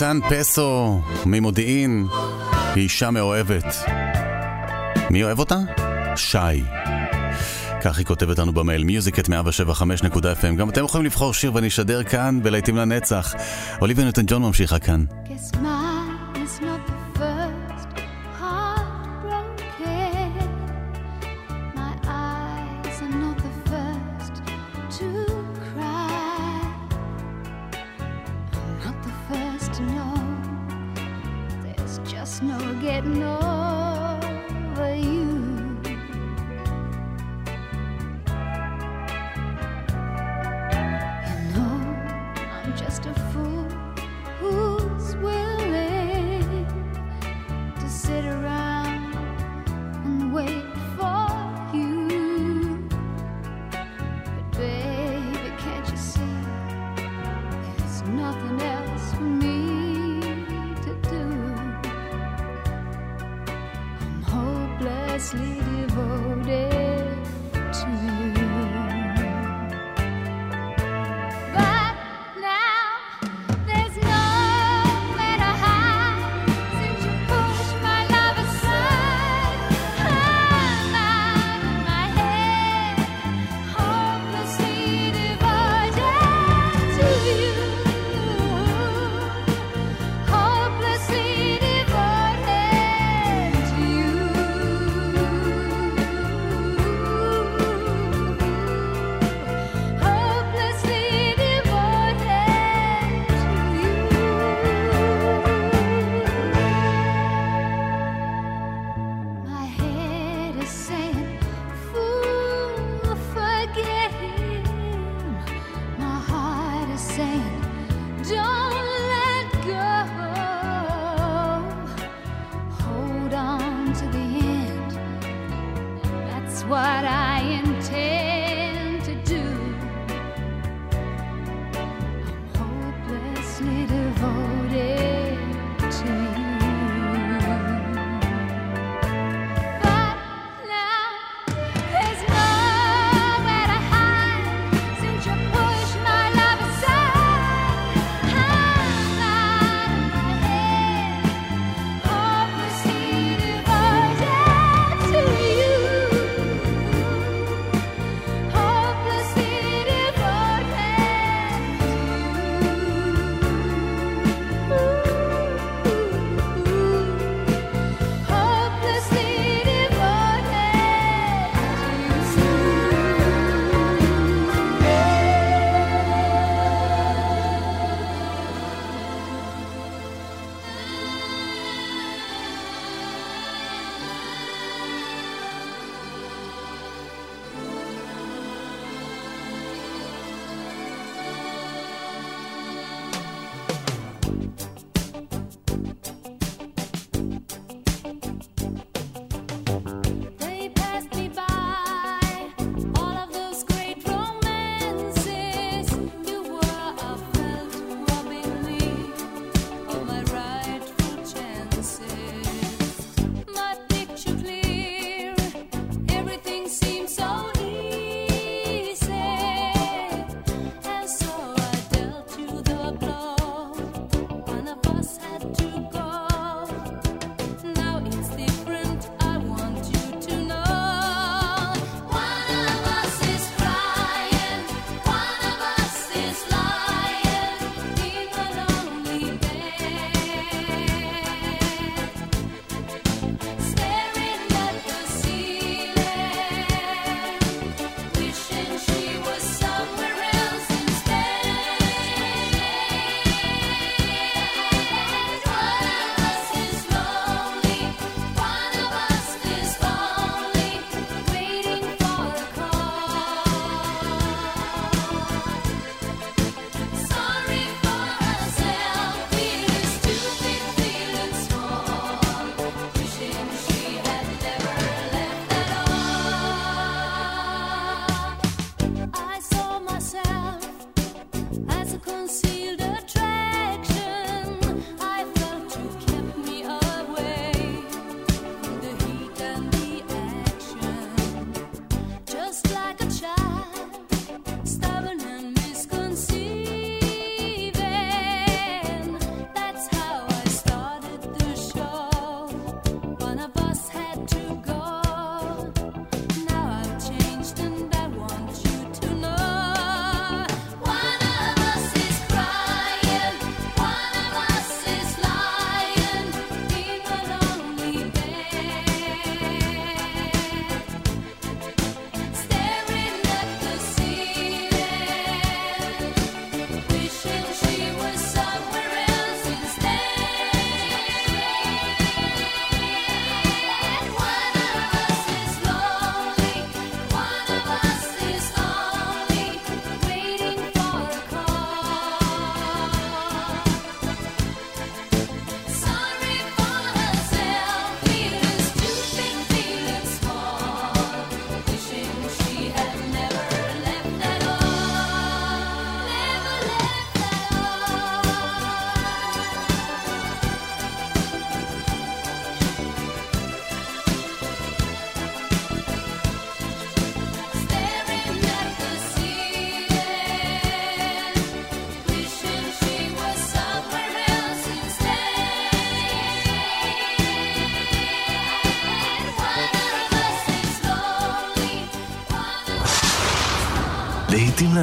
ניצן פסו ממודיעין היא אישה מאוהבת. מי אוהב אותה? שי. כך היא כותבת לנו במייל, מיוזיקט 107.5.fm גם אתם יכולים לבחור שיר ואני אשדר כאן בלהיטים לנצח. אוליביה נותן ג'ון ממשיכה כאן. Guess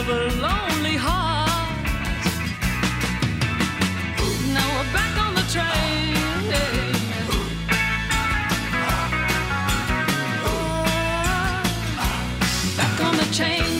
of a lonely heart. Now we're back on the train. Oh, back on the train.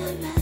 the rest.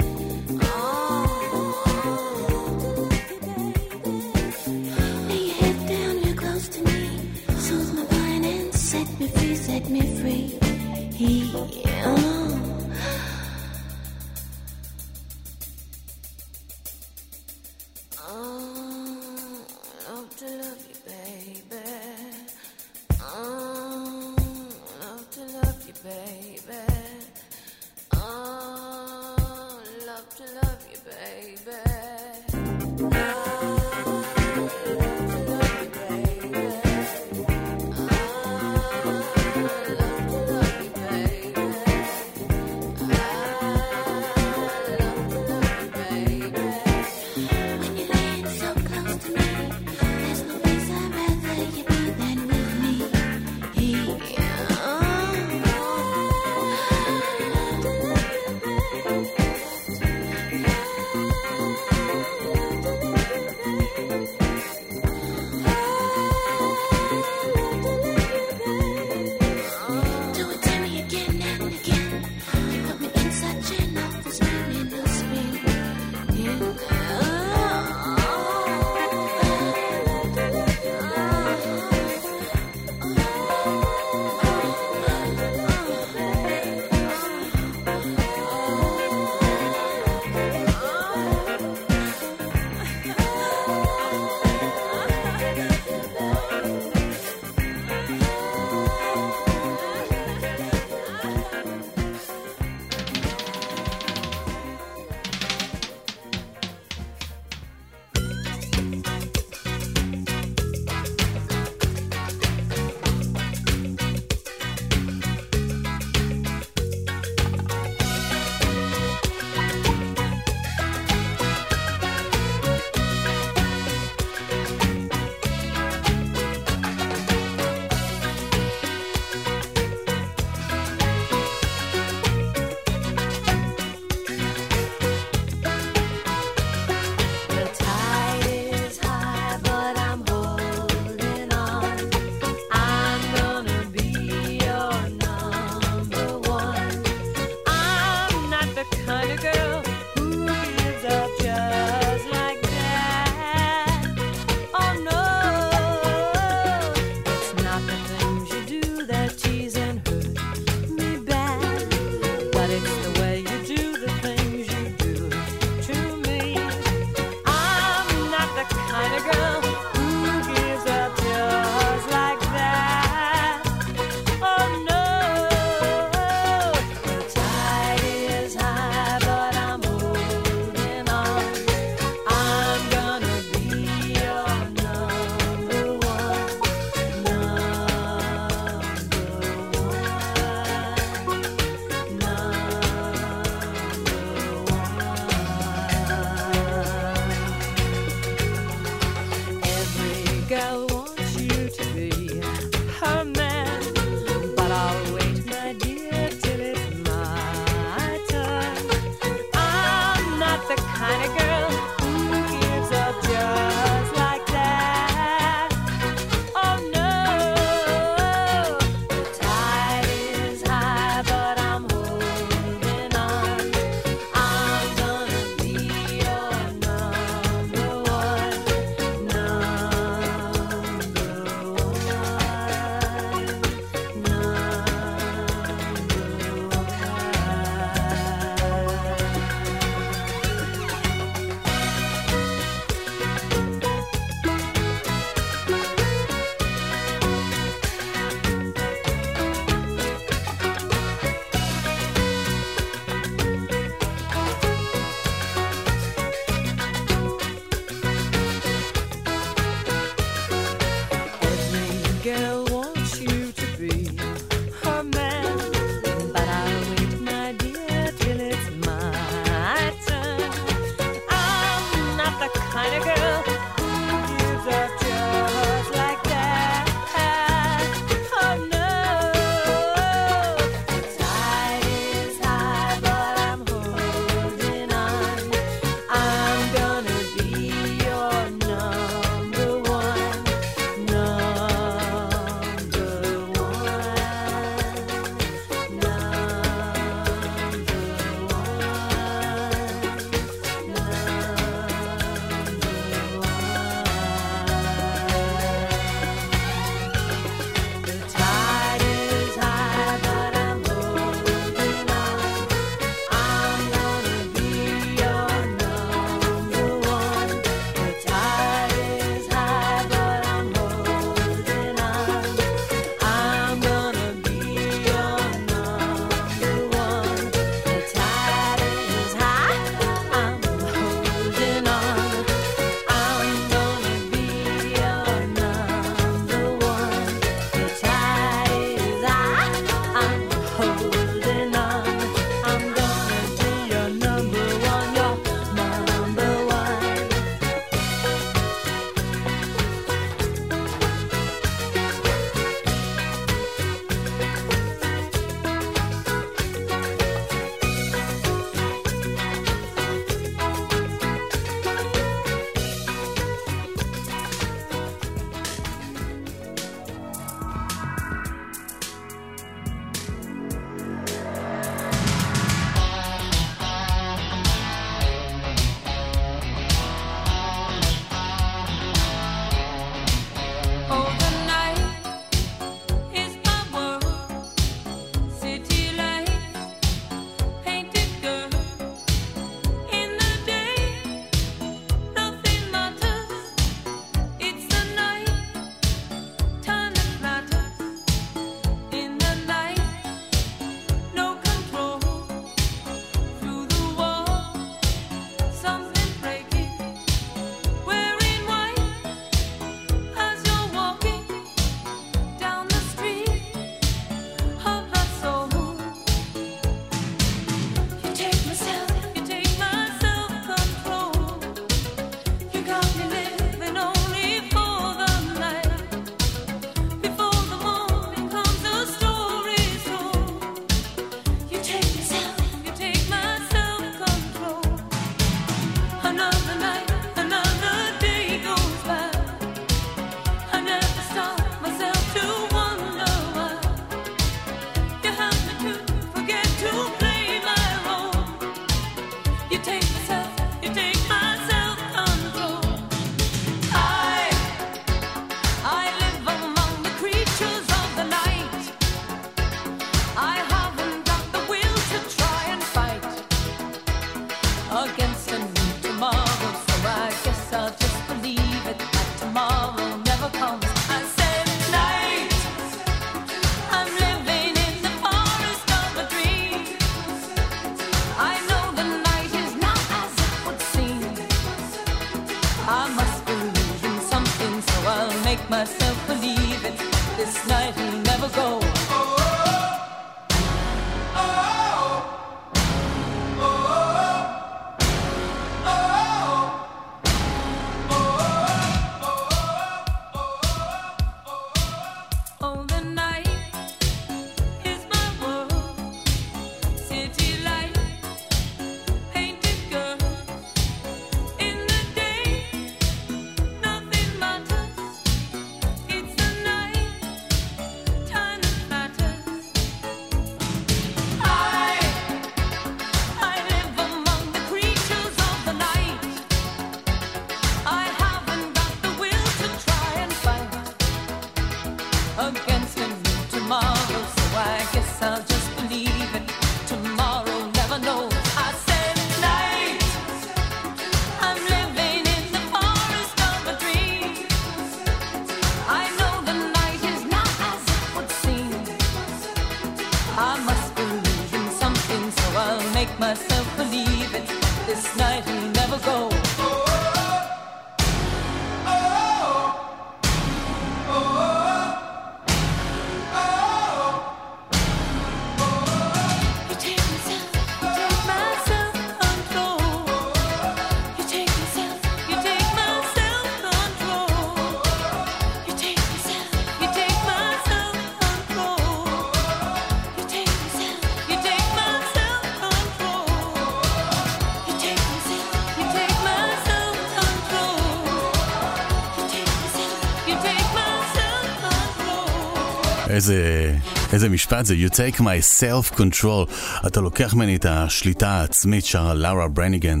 איזה, איזה משפט זה, you take my self-control. אתה לוקח ממני את השליטה העצמית, שרה לארה ברניגן.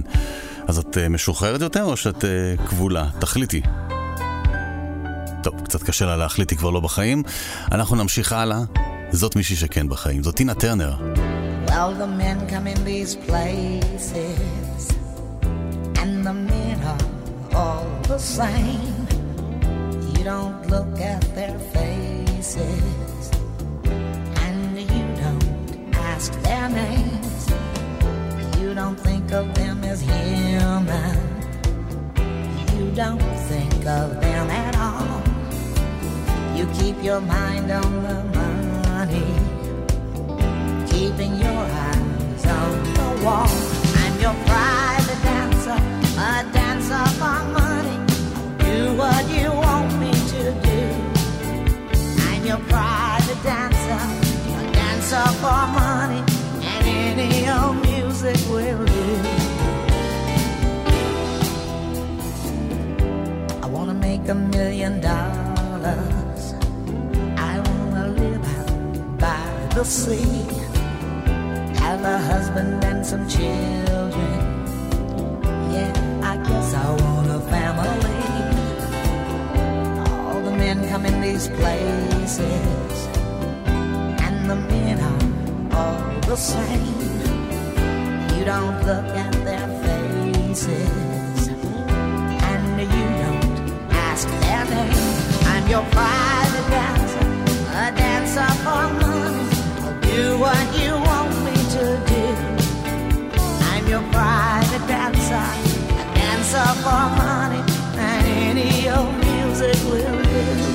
אז את אה, משוחררת יותר או שאת אה, כבולה? תחליטי. טוב, קצת קשה לה להחליט, היא כבר לא בחיים. אנחנו נמשיך הלאה. זאת מישהי שכן בחיים, זאת טינה טרנר. Well, the men come in these places, and the men are all the same. You don't look at their faces, You don't think of them as human. You don't think of them at all. You keep your mind on the money keeping your eyes on the wall. I'm your private dancer, a dancer for money. Do what you want me to do. I'm your private dancer, a dancer for money, any old music will do. I wanna make a million dollars. I wanna live by the sea have a husband and some children. Yeah, I guess I want a family. All the men come in these places, and the men are all the same. You don't look at their faces, and you don't ask their name. I'm your private dancer, a dancer for money. I'll do what you want me to do. I'm your private dancer, a dancer for money, and any old music will do.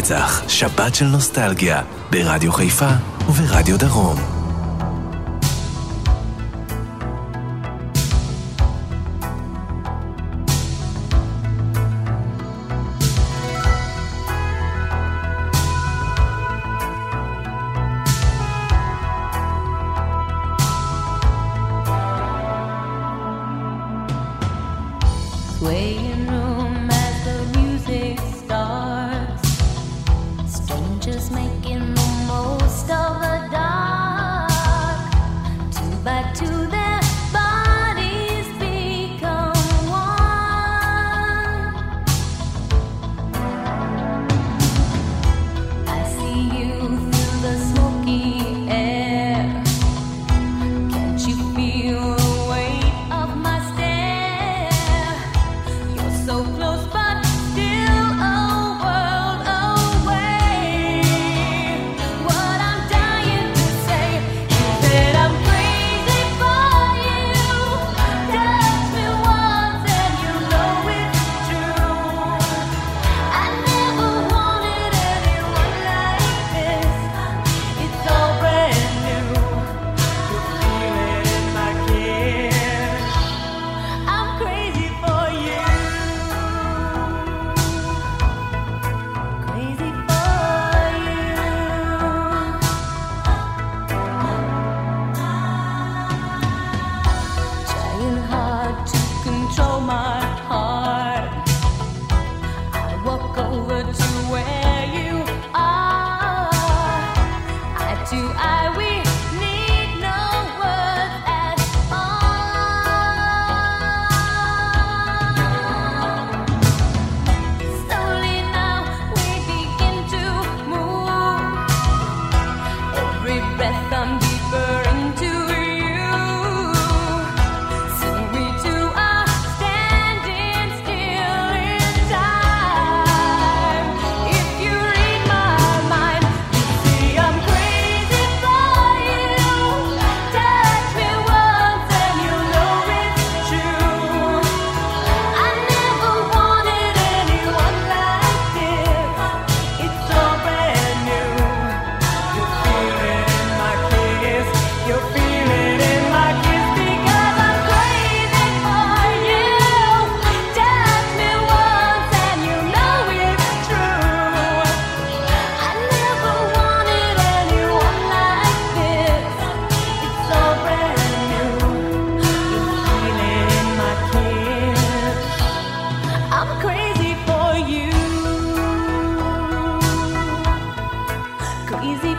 לנצח, שבת של נוסטלגיה, ברדיו חיפה וברדיו דרום. Crazy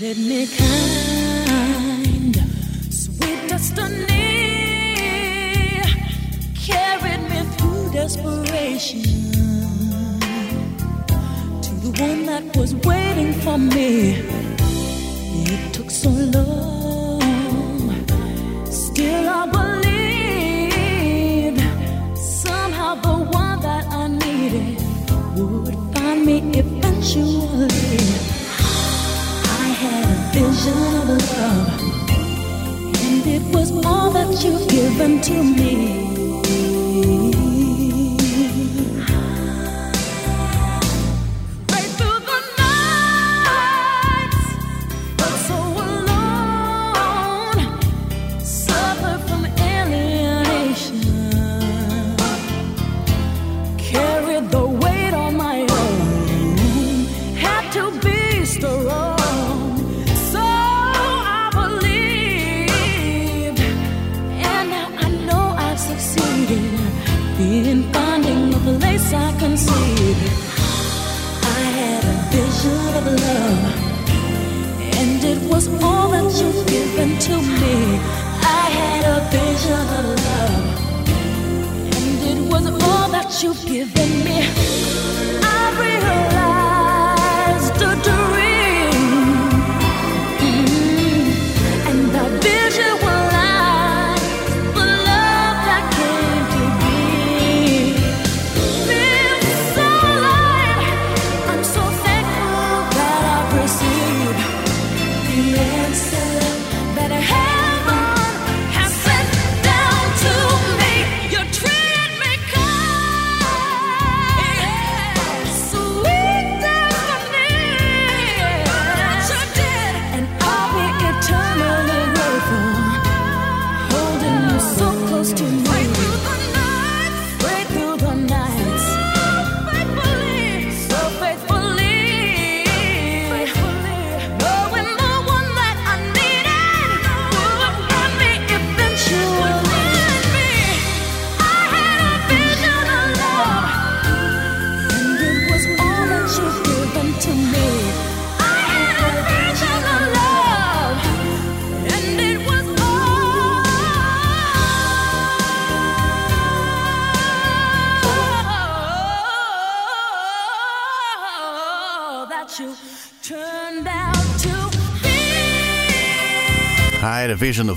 treated me kind, sweet destiny carried me through desperation to the one that was waiting for me. It took so long, still I. you. I had a vision of love, and it was all that you've given to me.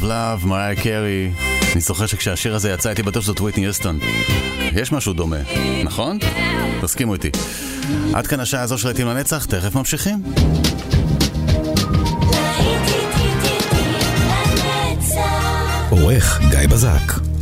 Love, מריה קרי. אני זוכר שכשהשיר הזה יצא הייתי בטוח שזאת וויטני יוסטון. יש משהו דומה, נכון? תסכימו איתי. עד כאן השעה הזו של רהיטים לנצח, תכף ממשיכים. עורך גיא בזק